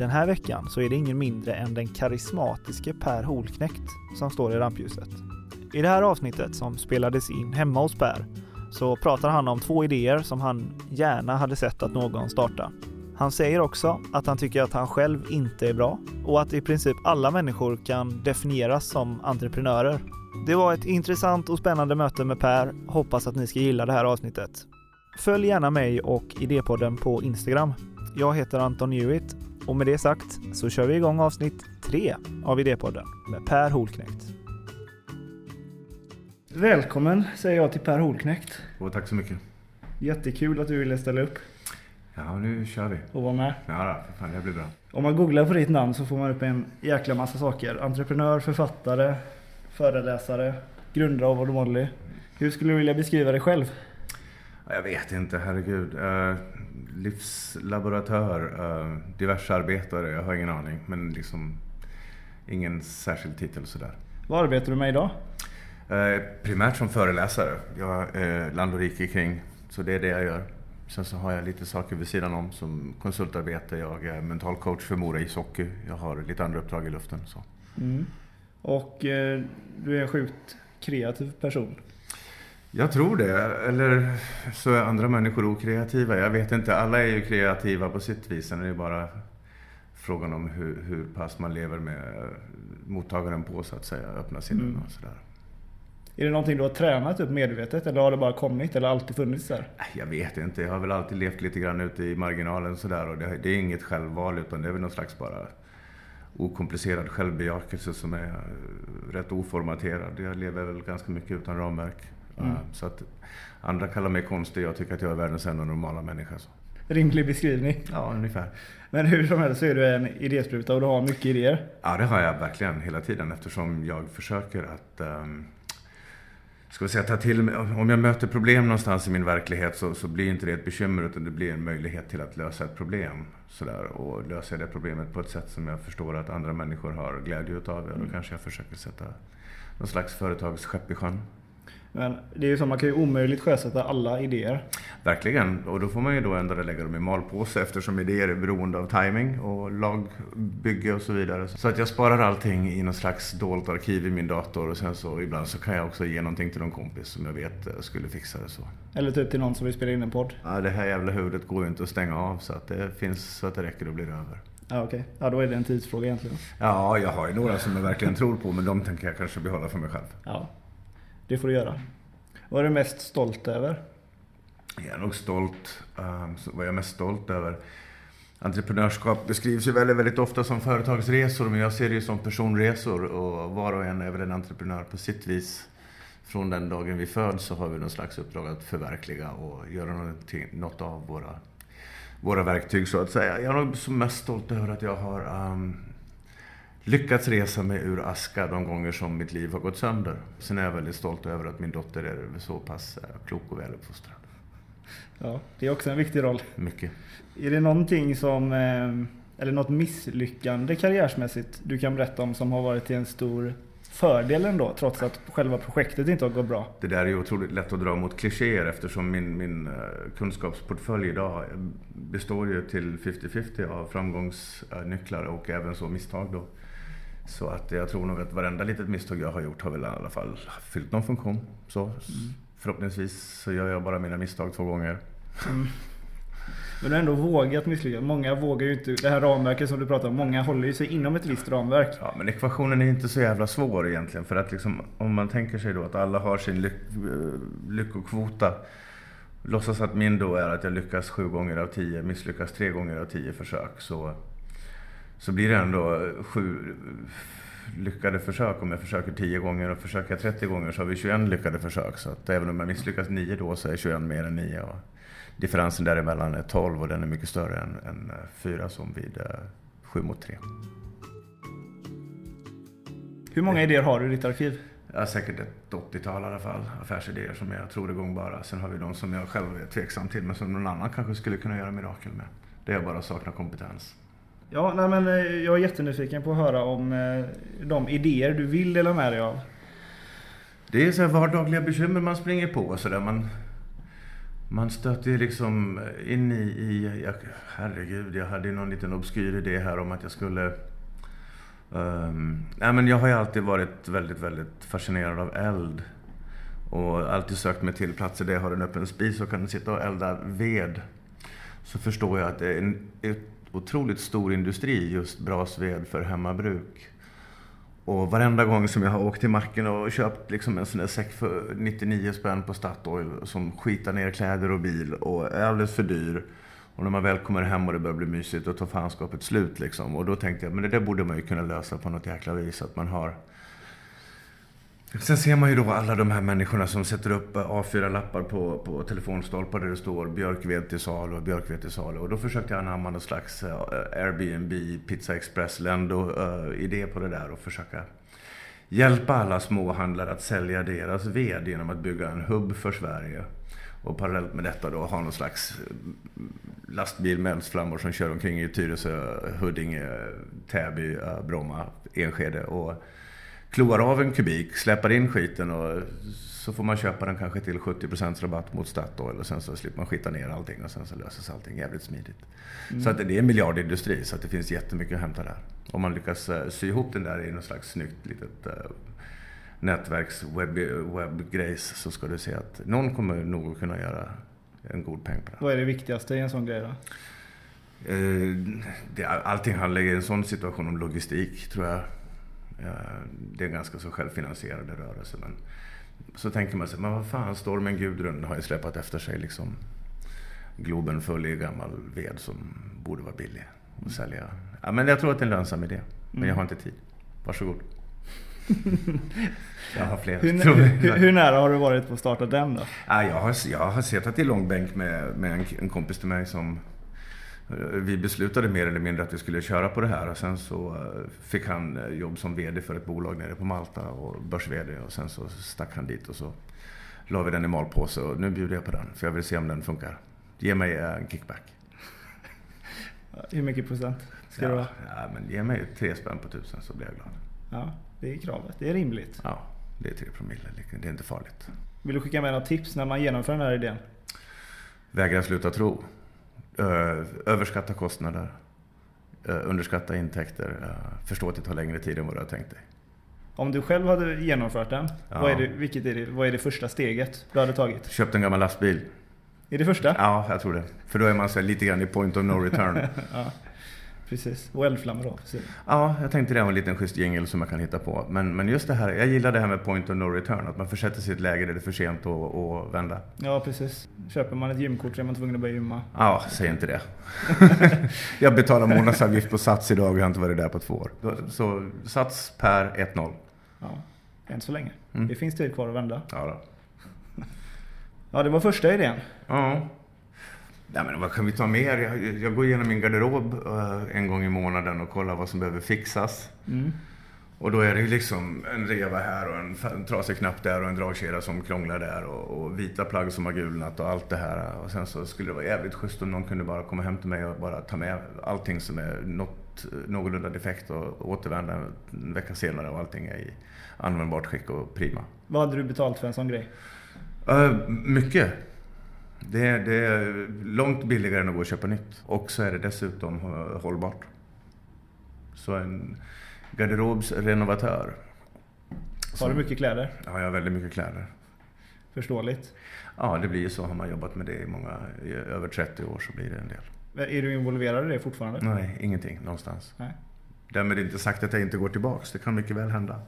Den här veckan så är det ingen mindre än den karismatiske Per Holknekt som står i rampljuset. I det här avsnittet som spelades in hemma hos Per så pratar han om två idéer som han gärna hade sett att någon starta. Han säger också att han tycker att han själv inte är bra och att i princip alla människor kan definieras som entreprenörer. Det var ett intressant och spännande möte med Per. Hoppas att ni ska gilla det här avsnittet. Följ gärna mig och Idépodden på Instagram. Jag heter Anton Hewitt och med det sagt så kör vi igång avsnitt 3 av Idépodden med Per Holknekt. Välkommen säger jag till Per Holknekt. Och tack så mycket. Jättekul att du ville ställa upp Ja, nu kör vi. och vara med. Ja, för fan, det blir bra. Om man googlar på ditt namn så får man upp en jäkla massa saker. Entreprenör, författare, föreläsare, grundare av Odd Molly. Hur skulle du vilja beskriva dig själv? Ja, Jag vet inte, herregud. Livslaboratör, uh, diversarbetare, jag har ingen aning. Men liksom ingen särskild titel sådär. Vad arbetar du med idag? Uh, primärt som föreläsare. Jag är land och rike kring, så det är det jag gör. Sen så har jag lite saker vid sidan om som konsultarbete. Jag är mental coach för Mora ishockey. Jag har lite andra uppdrag i luften. Så. Mm. Och eh, du är en sjukt kreativ person. Jag tror det. Eller så är andra människor okreativa. Jag vet inte. Alla är ju kreativa på sitt vis. Sen är det bara frågan om hur, hur pass man lever med mottagaren på så att säga. Öppna sinnen Mm. och sådär. Är det någonting du har tränat upp medvetet eller har det bara kommit eller alltid funnits där? Jag vet inte. Jag har väl alltid levt lite grann ute i marginalen sådär. Och det, det är inget självval utan det är väl någon slags bara okomplicerad självbejakelse som är rätt oformaterad. Jag lever väl ganska mycket utan ramverk. Mm. Eh, Så att andra kallar mig konstig. Jag tycker att jag är världens enda normala människa. Så. Rimlig beskrivning. Ja, ungefär. Men hur som helst så är du en idéspruta och du har mycket idéer. Ja, det har jag verkligen hela tiden eftersom jag försöker att um, Ska vi säga, ta till om jag möter problem någonstans i min verklighet så, så blir inte det ett bekymmer utan det blir en möjlighet till att lösa ett problem. Sådär, och löser jag det problemet på ett sätt som jag förstår att andra människor har glädje utav, ja, då kanske jag försöker sätta någon slags företagsskepp i sjön. Men det är ju så, man kan ju omöjligt sjösätta alla idéer. Verkligen, och då får man ju då ändå lägga dem i malpåse eftersom idéer är beroende av timing och lagbygge och så vidare. Så att jag sparar allting i någon slags dolt arkiv i min dator och sen så ibland så kan jag också ge någonting till någon kompis som jag vet eh, skulle fixa det så. Eller typ till någon som vill spela in en podd. Ja, det här jävla huvudet går ju inte att stänga av så att det finns så att det räcker och blir över. Ja okej, ja då är det en tidsfråga egentligen. Ja, jag har ju några som jag verkligen tror på men de tänker jag kanske behålla för mig själv. Ja, det får du göra. Vad är du mest stolt över? Jag är nog stolt. Um, vad är jag mest stolt över? Entreprenörskap beskrivs ju väldigt, väldigt ofta som företagsresor, men jag ser det ju som personresor och var och en är väl en entreprenör på sitt vis. Från den dagen vi föds så har vi någon slags uppdrag att förverkliga och göra något av våra, våra verktyg så att säga. Jag är nog som mest stolt över att jag har um, lyckats resa mig ur aska de gånger som mitt liv har gått sönder. Sen är jag väldigt stolt över att min dotter är så pass eh, klok och väluppfostrad. Ja, det är också en viktig roll. Mycket. Är det någonting som, eh, eller något misslyckande karriärsmässigt du kan berätta om som har varit till en stor fördel ändå, trots att själva projektet inte har gått bra? Det där är ju otroligt lätt att dra mot klichéer eftersom min, min eh, kunskapsportfölj idag består ju till 50-50 av framgångsnycklar och även så misstag då. Så att jag tror nog att varenda litet misstag jag har gjort har väl i alla fall fyllt någon funktion. Så förhoppningsvis så gör jag bara mina misstag två gånger. Men du har ändå vågat misslyckas. Många vågar ju inte, det här ramverket som du pratar om, många håller ju sig inom ett visst ramverk. Ja, men ekvationen är inte så jävla svår egentligen. För att liksom, om man tänker sig då att alla har sin lyck, eh, lyckokvota. Låtsas att min då är att jag lyckas sju gånger av tio, misslyckas tre gånger av tio försök. Så, så blir det ändå sju lyckade försök om jag försöker 10 gånger och försöker jag 30 gånger så har vi 21 lyckade försök. Så att även om jag misslyckas 9 då så är 21 mer än 9. Och differensen däremellan är 12 och den är mycket större än, än 4 som vid eh, 7 mot 3. Hur många idéer har du i ditt arkiv? Har säkert ett 80-tal i alla fall affärsidéer som jag tror är gångbara. Sen har vi de som jag själv är tveksam till men som någon annan kanske skulle kunna göra mirakel med. Det jag bara saknar kompetens. Ja, nej men eh, jag är jättenyfiken på att höra om eh, de idéer du vill dela med dig av. Det är så här vardagliga bekymmer man springer på. Så där man, man stöter ju liksom in i, i jag, herregud, jag hade ju någon liten obskyr idé här om att jag skulle Um, nej, men jag har ju alltid varit väldigt, väldigt fascinerad av eld. Och alltid sökt mig till platser där jag har en öppen spis och kan sitta och elda ved. Så förstår jag att det är en otroligt stor industri, just brasved för hemmabruk. Och varenda gång som jag har åkt till macken och köpt liksom en sån där säck för 99 spänn på Statoil som skitar ner kläder och bil och är alldeles för dyr. Och när man väl kommer hem och det börjar bli mysigt, då tar fanskapet slut liksom. Och då tänkte jag, men det där borde man ju kunna lösa på något jäkla vis. Att man har... Sen ser man ju då alla de här människorna som sätter upp A4-lappar på, på telefonstolpar där det står björkved till salu och björkved till salu. Och då försökte jag anamma någon slags eh, Airbnb, Pizza Express, Lendo-idé eh, uh, på det där och försöka hjälpa alla småhandlare att sälja deras ved genom att bygga en hubb för Sverige. Och parallellt med detta då ha någon slags eh, lastbil med eldsflammor som kör omkring i Tyresö, Huddinge, Täby, Bromma, Enskede och kloar av en kubik, släpar in skiten och så får man köpa den kanske till 70% rabatt mot Statoil och sen så slipper man skita ner allting och sen så löses allting jävligt smidigt. Mm. Så att det är en miljardindustri så att det finns jättemycket att hämta där. Om man lyckas eh, sy ihop den där i något slags snyggt litet nätverks webbgrejs så ska du se att någon kommer nog kunna göra en god peng på det. Vad är det viktigaste i en sån grej då? Eh, det, allting handlar i en sån situation om logistik tror jag. Det är ganska så självfinansierade rörelse. Men så tänker man sig, men vad fan, stormen Gudrun har ju släpat efter sig liksom Globen full i gammal ved som borde vara billig att sälja. Ja, men jag tror att det är en lönsam idé. Men jag har inte tid. Varsågod. Jag har fler. Hur, hur, hur, nära har du varit på att starta den då? Ja, jag, har, jag har suttit i långbänk med, med en, en kompis till mig som eh, vi beslutade mer eller mindre att vi skulle köra på det här och sen så eh, fick han eh, jobb som VD för ett bolag nere på Malta och börs-VD och sen så stack han dit och så la vi den i malpåse och nu bjuder jag på den för jag vill se om den funkar. Ge mig en kickback. Hur mycket procent ska ja, det vara? Ja, men ge mig tre spänn på tusen så blir jag glad. Ja. Det är kravet. Det är rimligt. Ja, det är 3 promille. Det är inte farligt. Vill du skicka med några tips när man genomför den här idén? Vägra sluta tro. Överskatta kostnader. Underskatta intäkter. Förstå att det tar längre tid än vad du har tänkt dig. Om du själv hade genomfört den, ja. vad, är det, vilket är det, vad är det första steget du hade tagit? Köpt en gammal lastbil. Är det första? Ja, jag tror det. För då är man så lite grann i point of no return. ja. Precis, och eldflammor då? Precis. Ja, jag tänkte det var en liten schysst jingel som man kan hitta på. Men, men just det här, jag gillar det här med point of no return. Att man försätter sig i ett läge där det är för sent att, att vända. Ja, precis. Köper man ett gymkort så är man tvungen att börja gymma. Ja, säg inte det. jag betalar månadsavgift på Sats idag och jag har inte varit där på två år. Så Sats per 1-0. Ja, än så länge. Mm. Det finns tid kvar att vända. Ja, då. ja, det var första idén. Ja. Ja, men vad kan vi ta mer? Jag, jag går igenom min garderob uh, en gång i månaden och kollar vad som behöver fixas. Mm. Och då är det ju liksom en reva här och en, en trasig knapp där och en dragkedja som krånglar där och, och, vita plagg som har gulnat och allt det här. Och sen så skulle det vara jävligt schysst om någon kunde bara komma hem till mig och bara ta med allting som är något, någorlunda defekt och återvända en vecka senare och allting är i användbart skick och prima. Vad hade du betalt för en sån grej? Uh, mycket. Det är, det är långt billigare än att gå och köpa nytt. Och så är det dessutom hållbart. Så en garderobsrenovatör. Har du mycket kläder? Ja, jag har väldigt mycket kläder. Förståeligt. Ja, det blir ju så. Har man jobbat med det i många, i över 30 år så blir det en del. Är du involverad i det fortfarande? Nej, ingenting någonstans. Nej. Därmed inte sagt att jag inte går tillbaks. Det kan mycket väl hända.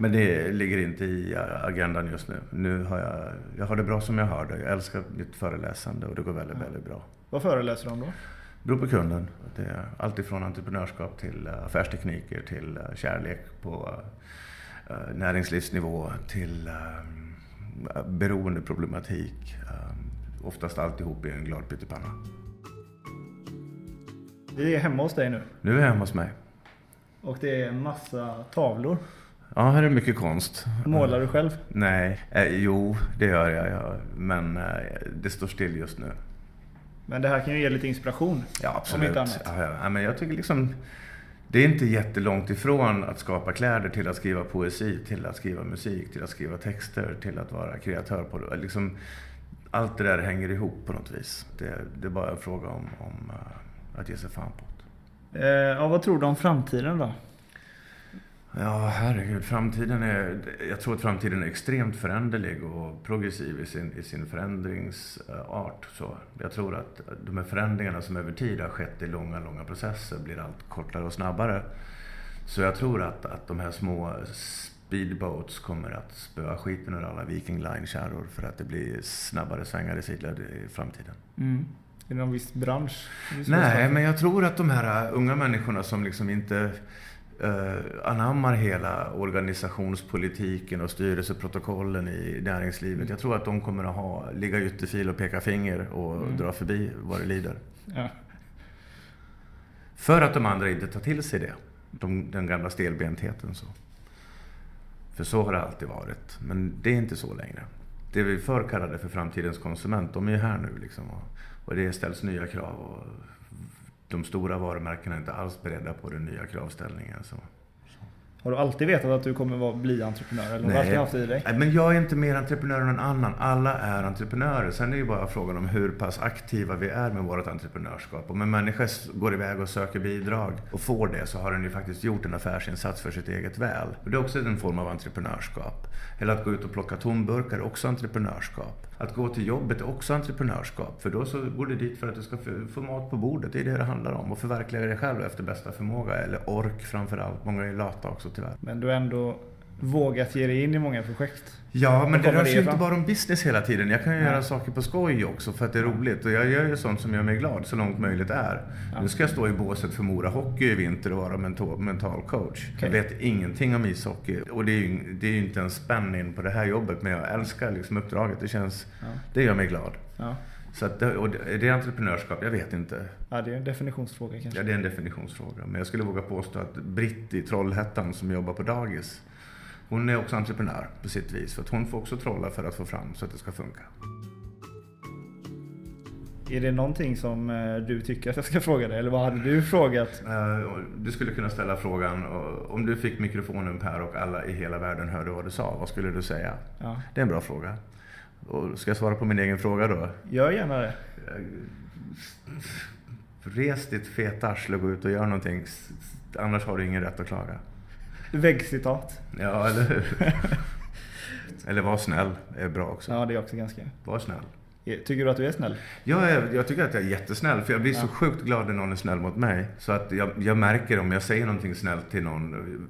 Men det ligger inte i agendan just nu. Nu har jag, jag har det bra som jag har det. Jag älskar mitt föreläsande och det går väldigt, väldigt bra. Vad föreläser du om då? Det beror på kunden. Det är allt ifrån entreprenörskap till eh, affärstekniker till eh, kärlek på eh, näringslivsnivå till beroendeproblematik. Oftast alltihop i en glad pyttipanna. Vi är hemma hos dig nu. Nu är jag hemma hos mig. Och det är en massa tavlor. Ja, här är mycket konst. Målar du själv? Nej, eh, jo det gör jag. Ja. Men eh, det står still just nu. Men det här kan ju ge lite inspiration. Ja, absolut. Ja, ja. Men jag tycker liksom... Det är inte jättelångt ifrån att skapa kläder till att skriva poesi, till att skriva musik, till att skriva texter, till att vara kreatör på det. Liksom, allt det där hänger ihop på något vis. Det, det är bara en fråga om, om uh, att ge sig fan på det. Eh, ja, vad tror du om framtiden då? Ja, herregud. Framtiden är... Jag tror att framtiden är extremt föränderlig och progressiv i sin, i sin förändringsart. Så jag tror att de här förändringarna som över tid har skett i långa, långa processer blir allt kortare och snabbare. Så jag tror att, att de här små speedboats kommer att spöa skiten ur alla Viking Line-kärror för att det blir snabbare svängar i sidled i framtiden. Mm. Är det någon viss bransch? Nej, men jag tror att de här unga människorna som liksom inte anammar hela organisationspolitiken och styrelseprotokollen i näringslivet. Mm. Jag tror att de kommer att ha, ligga ytterfil och peka finger och mm. dra förbi vad det lider. Ja. För att de andra inte tar till sig det. De, den gamla stelbentheten. Så. För så har det alltid varit. Men det är inte så längre. Det vi förr kallade för framtidens konsument, de är ju här nu. Liksom, och, och det ställs nya krav. Och de stora varumärkena är inte alls beredda på den nya kravställningen. Så. Har du alltid vetat att du kommer att bli entreprenör? Eller har du haft i dig? Nej, men jag är inte mer entreprenör än någon annan. Alla är entreprenörer. Sen är det ju bara frågan om hur pass aktiva vi är med vårt entreprenörskap. Om en människa går iväg och söker bidrag och får det så har den ju faktiskt gjort en affärsinsats för sitt eget väl. Det är också en form av entreprenörskap. Eller att gå ut och plocka tomburkar är också entreprenörskap. Att gå till jobbet är också entreprenörskap. För då så går du dit för att du ska få mat på bordet. Det är det det handlar om. Och förverkliga dig själv efter bästa förmåga. Eller ork framför allt. Många är lata också tyvärr. Men du har ändå vågat ge dig in i många projekt. Ja, men det rör sig ju inte bara om business hela tiden. Jag kan ju ja. göra saker på skoj också för att det är roligt. Och jag gör ju sånt som gör mig glad så långt möjligt är. Ja. Nu ska jag stå i båset för Mora Hockey i vinter och vara mental, mental coach. Okay. Jag vet ingenting om ishockey. Och det är ju, det är ju inte en spänn in på det här jobbet. Men jag älskar liksom uppdraget. Det känns... Ja. Det gör mig glad. Så att, och är det entreprenörskap? Jag vet inte. Ja, det är en definitionsfråga kanske. Ja, det är en definitionsfråga. Men jag skulle våga påstå att Britt i Trollhättan som jobbar på dagis, hon är också entreprenör på sitt vis. För att hon får också trolla för att få fram så att det ska funka. Är det någonting som eh, du tycker att jag ska fråga dig? Eller vad hade du frågat? Eh, du skulle kunna ställa frågan, om du fick mikrofonen Per och alla i hela världen hörde vad du sa, vad skulle du säga? Ja. Det är en bra fråga. Och ska jag svara på min egen fråga då? Gör gärna det. Res ditt feta arsle och gå ut och gör någonting. Annars har du ingen rätt att klaga. Väggcitat. Ja, eller hur? eller var snäll är bra också. Ja, det är också ganska. Var snäll. Tycker du att du är snäll? Ja, jag, jag tycker att jag är jättesnäll. För jag blir ja. så sjukt glad när någon är snäll mot mig. Så att jag, jag märker om jag säger någonting snällt till någon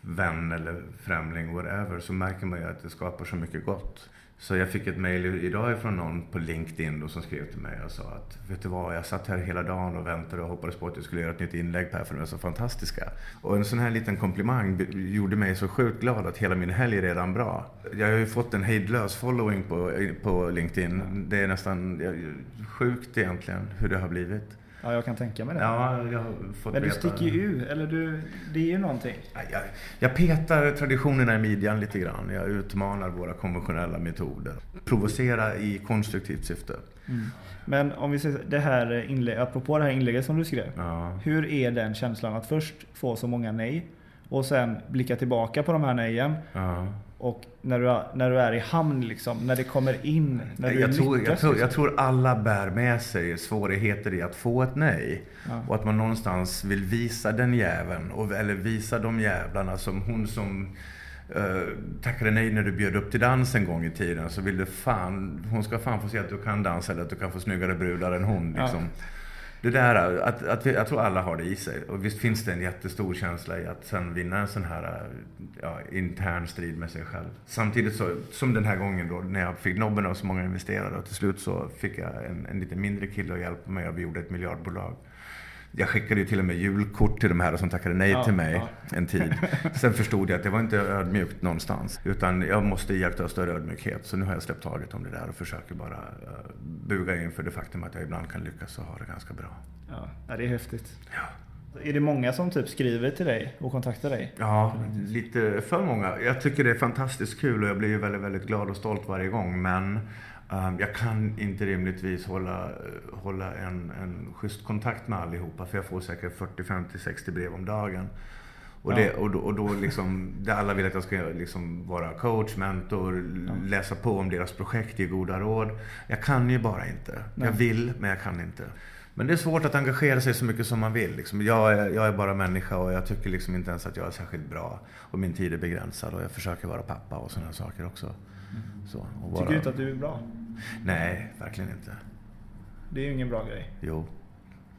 vän eller främling, whatever, så märker man ju att det skapar så mycket gott. Så jag fick ett mejl idag från någon på LinkedIn då som skrev till mig och sa att vet du vad, jag satt här hela dagen och väntade och hoppades på att jag skulle göra ett nytt inlägg Per för de är så fantastiska. Och en sån här liten komplimang gjorde mig så sjukt glad att hela min helg är redan bra. Jag har ju fått en hejdlös following på, på LinkedIn. Det är nästan sjukt egentligen hur det har blivit. Ja, jag kan tänka mig det. Ja, jag har Men du sticker ju ur, eller du, det är ju någonting. Jag, jag petar traditionerna i midjan lite grann. Jag utmanar våra konventionella metoder. Provocera i konstruktivt syfte. Mm. Men om vi ser det här inlägget, apropå det här inlägget som du skrev. Ja. Hur är den känslan att först få så många nej och sen blicka tillbaka på de här nejen ja. Och när du, när du är i hamn, liksom, när det kommer in, när du jag, tror, lyckas, jag, tror, jag tror alla bär med sig svårigheter i att få ett nej. Ja. Och att man någonstans vill visa den jäveln, och, eller visa de jävlarna som hon som uh, tackade nej när du bjöd upp till dans en gång i tiden. Så vill du fan, hon ska fan få se att du kan dansa eller att du kan få snyggare brudar än hon. Liksom. Ja det där, att, att vi, jag tror alla har det i sig. Och visst finns det en jättestor känsla i att sen vinna en sån här ja, intern strid med sig själv. Samtidigt så, som den här gången då, när jag fick nobben av så många investerare och till slut så fick jag en, en lite mindre kille att hjälpa mig och vi gjorde ett miljardbolag. Jag skickade ju till och med julkort till de här som tackade nej ja, till mig ja. en tid. Sen förstod jag att det var inte ödmjukt någonstans. Utan jag måste iaktta större ödmjukhet. Så nu har jag släppt taget om det där och försöker bara uh, buga inför det faktum att jag ibland kan lyckas och ha det ganska bra. Ja, det är häftigt. Ja. Är det många som typ skriver till dig och kontaktar dig? Ja, lite för många. Jag tycker det är fantastiskt kul och jag blir väldigt, väldigt glad och stolt varje gång. Men Um, jag kan inte rimligtvis hålla, hålla en, en schysst kontakt med allihopa för jag får säkert 40, 50, 60 brev om dagen. Och, det, och, då, och då liksom, där alla vill att jag ska liksom vara coach, mentor, ja. läsa på om deras projekt, ge goda råd. Jag kan ju bara inte. Nej. Jag vill, men jag kan inte. Men det är svårt att engagera sig så mycket som man vill. Liksom. Jag, är, jag är bara människa och jag tycker liksom inte ens att jag är särskilt bra. Och min tid är begränsad och jag försöker vara pappa och sådana saker också. Så, vara... Tycker du inte att du är bra? Nej, verkligen inte. Det är ju ingen bra grej. Jo.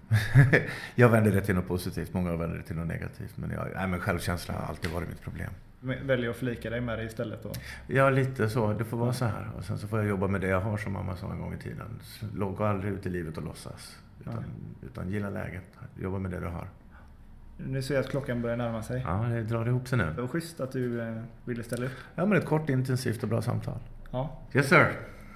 jag vänder det till något positivt, många vänder det till något negativt. Men, jag, nej, men självkänsla har alltid varit mitt problem. Väljer att förlika dig med det istället då? Ja, lite så. Det får vara så här. Och sen så får jag jobba med det jag har som mamma sa en gång i tiden. Gå aldrig ut i livet och låtsas. Utan, utan gilla läget. Jobba med det du har. Nu ser jag att klockan börjar närma sig. Ja, det drar ihop sig nu. Det var schysst att du eh, ville ställa upp. Ja, men ett kort, intensivt och bra samtal. Ja. Yes sir.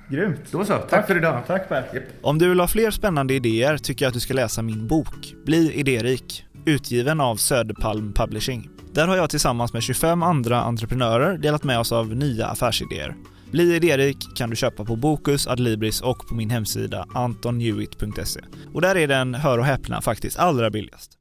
Grymt. Då så. Tack, Tack för idag. Tack Per. Yep. Om du vill ha fler spännande idéer tycker jag att du ska läsa min bok Bli idérik, utgiven av Söderpalm Publishing. Där har jag tillsammans med 25 andra entreprenörer delat med oss av nya affärsidéer. Bli idérik kan du köpa på Bokus, Adlibris och på min hemsida antonhewitt.se. Och där är den, hör och häpna, faktiskt allra billigast.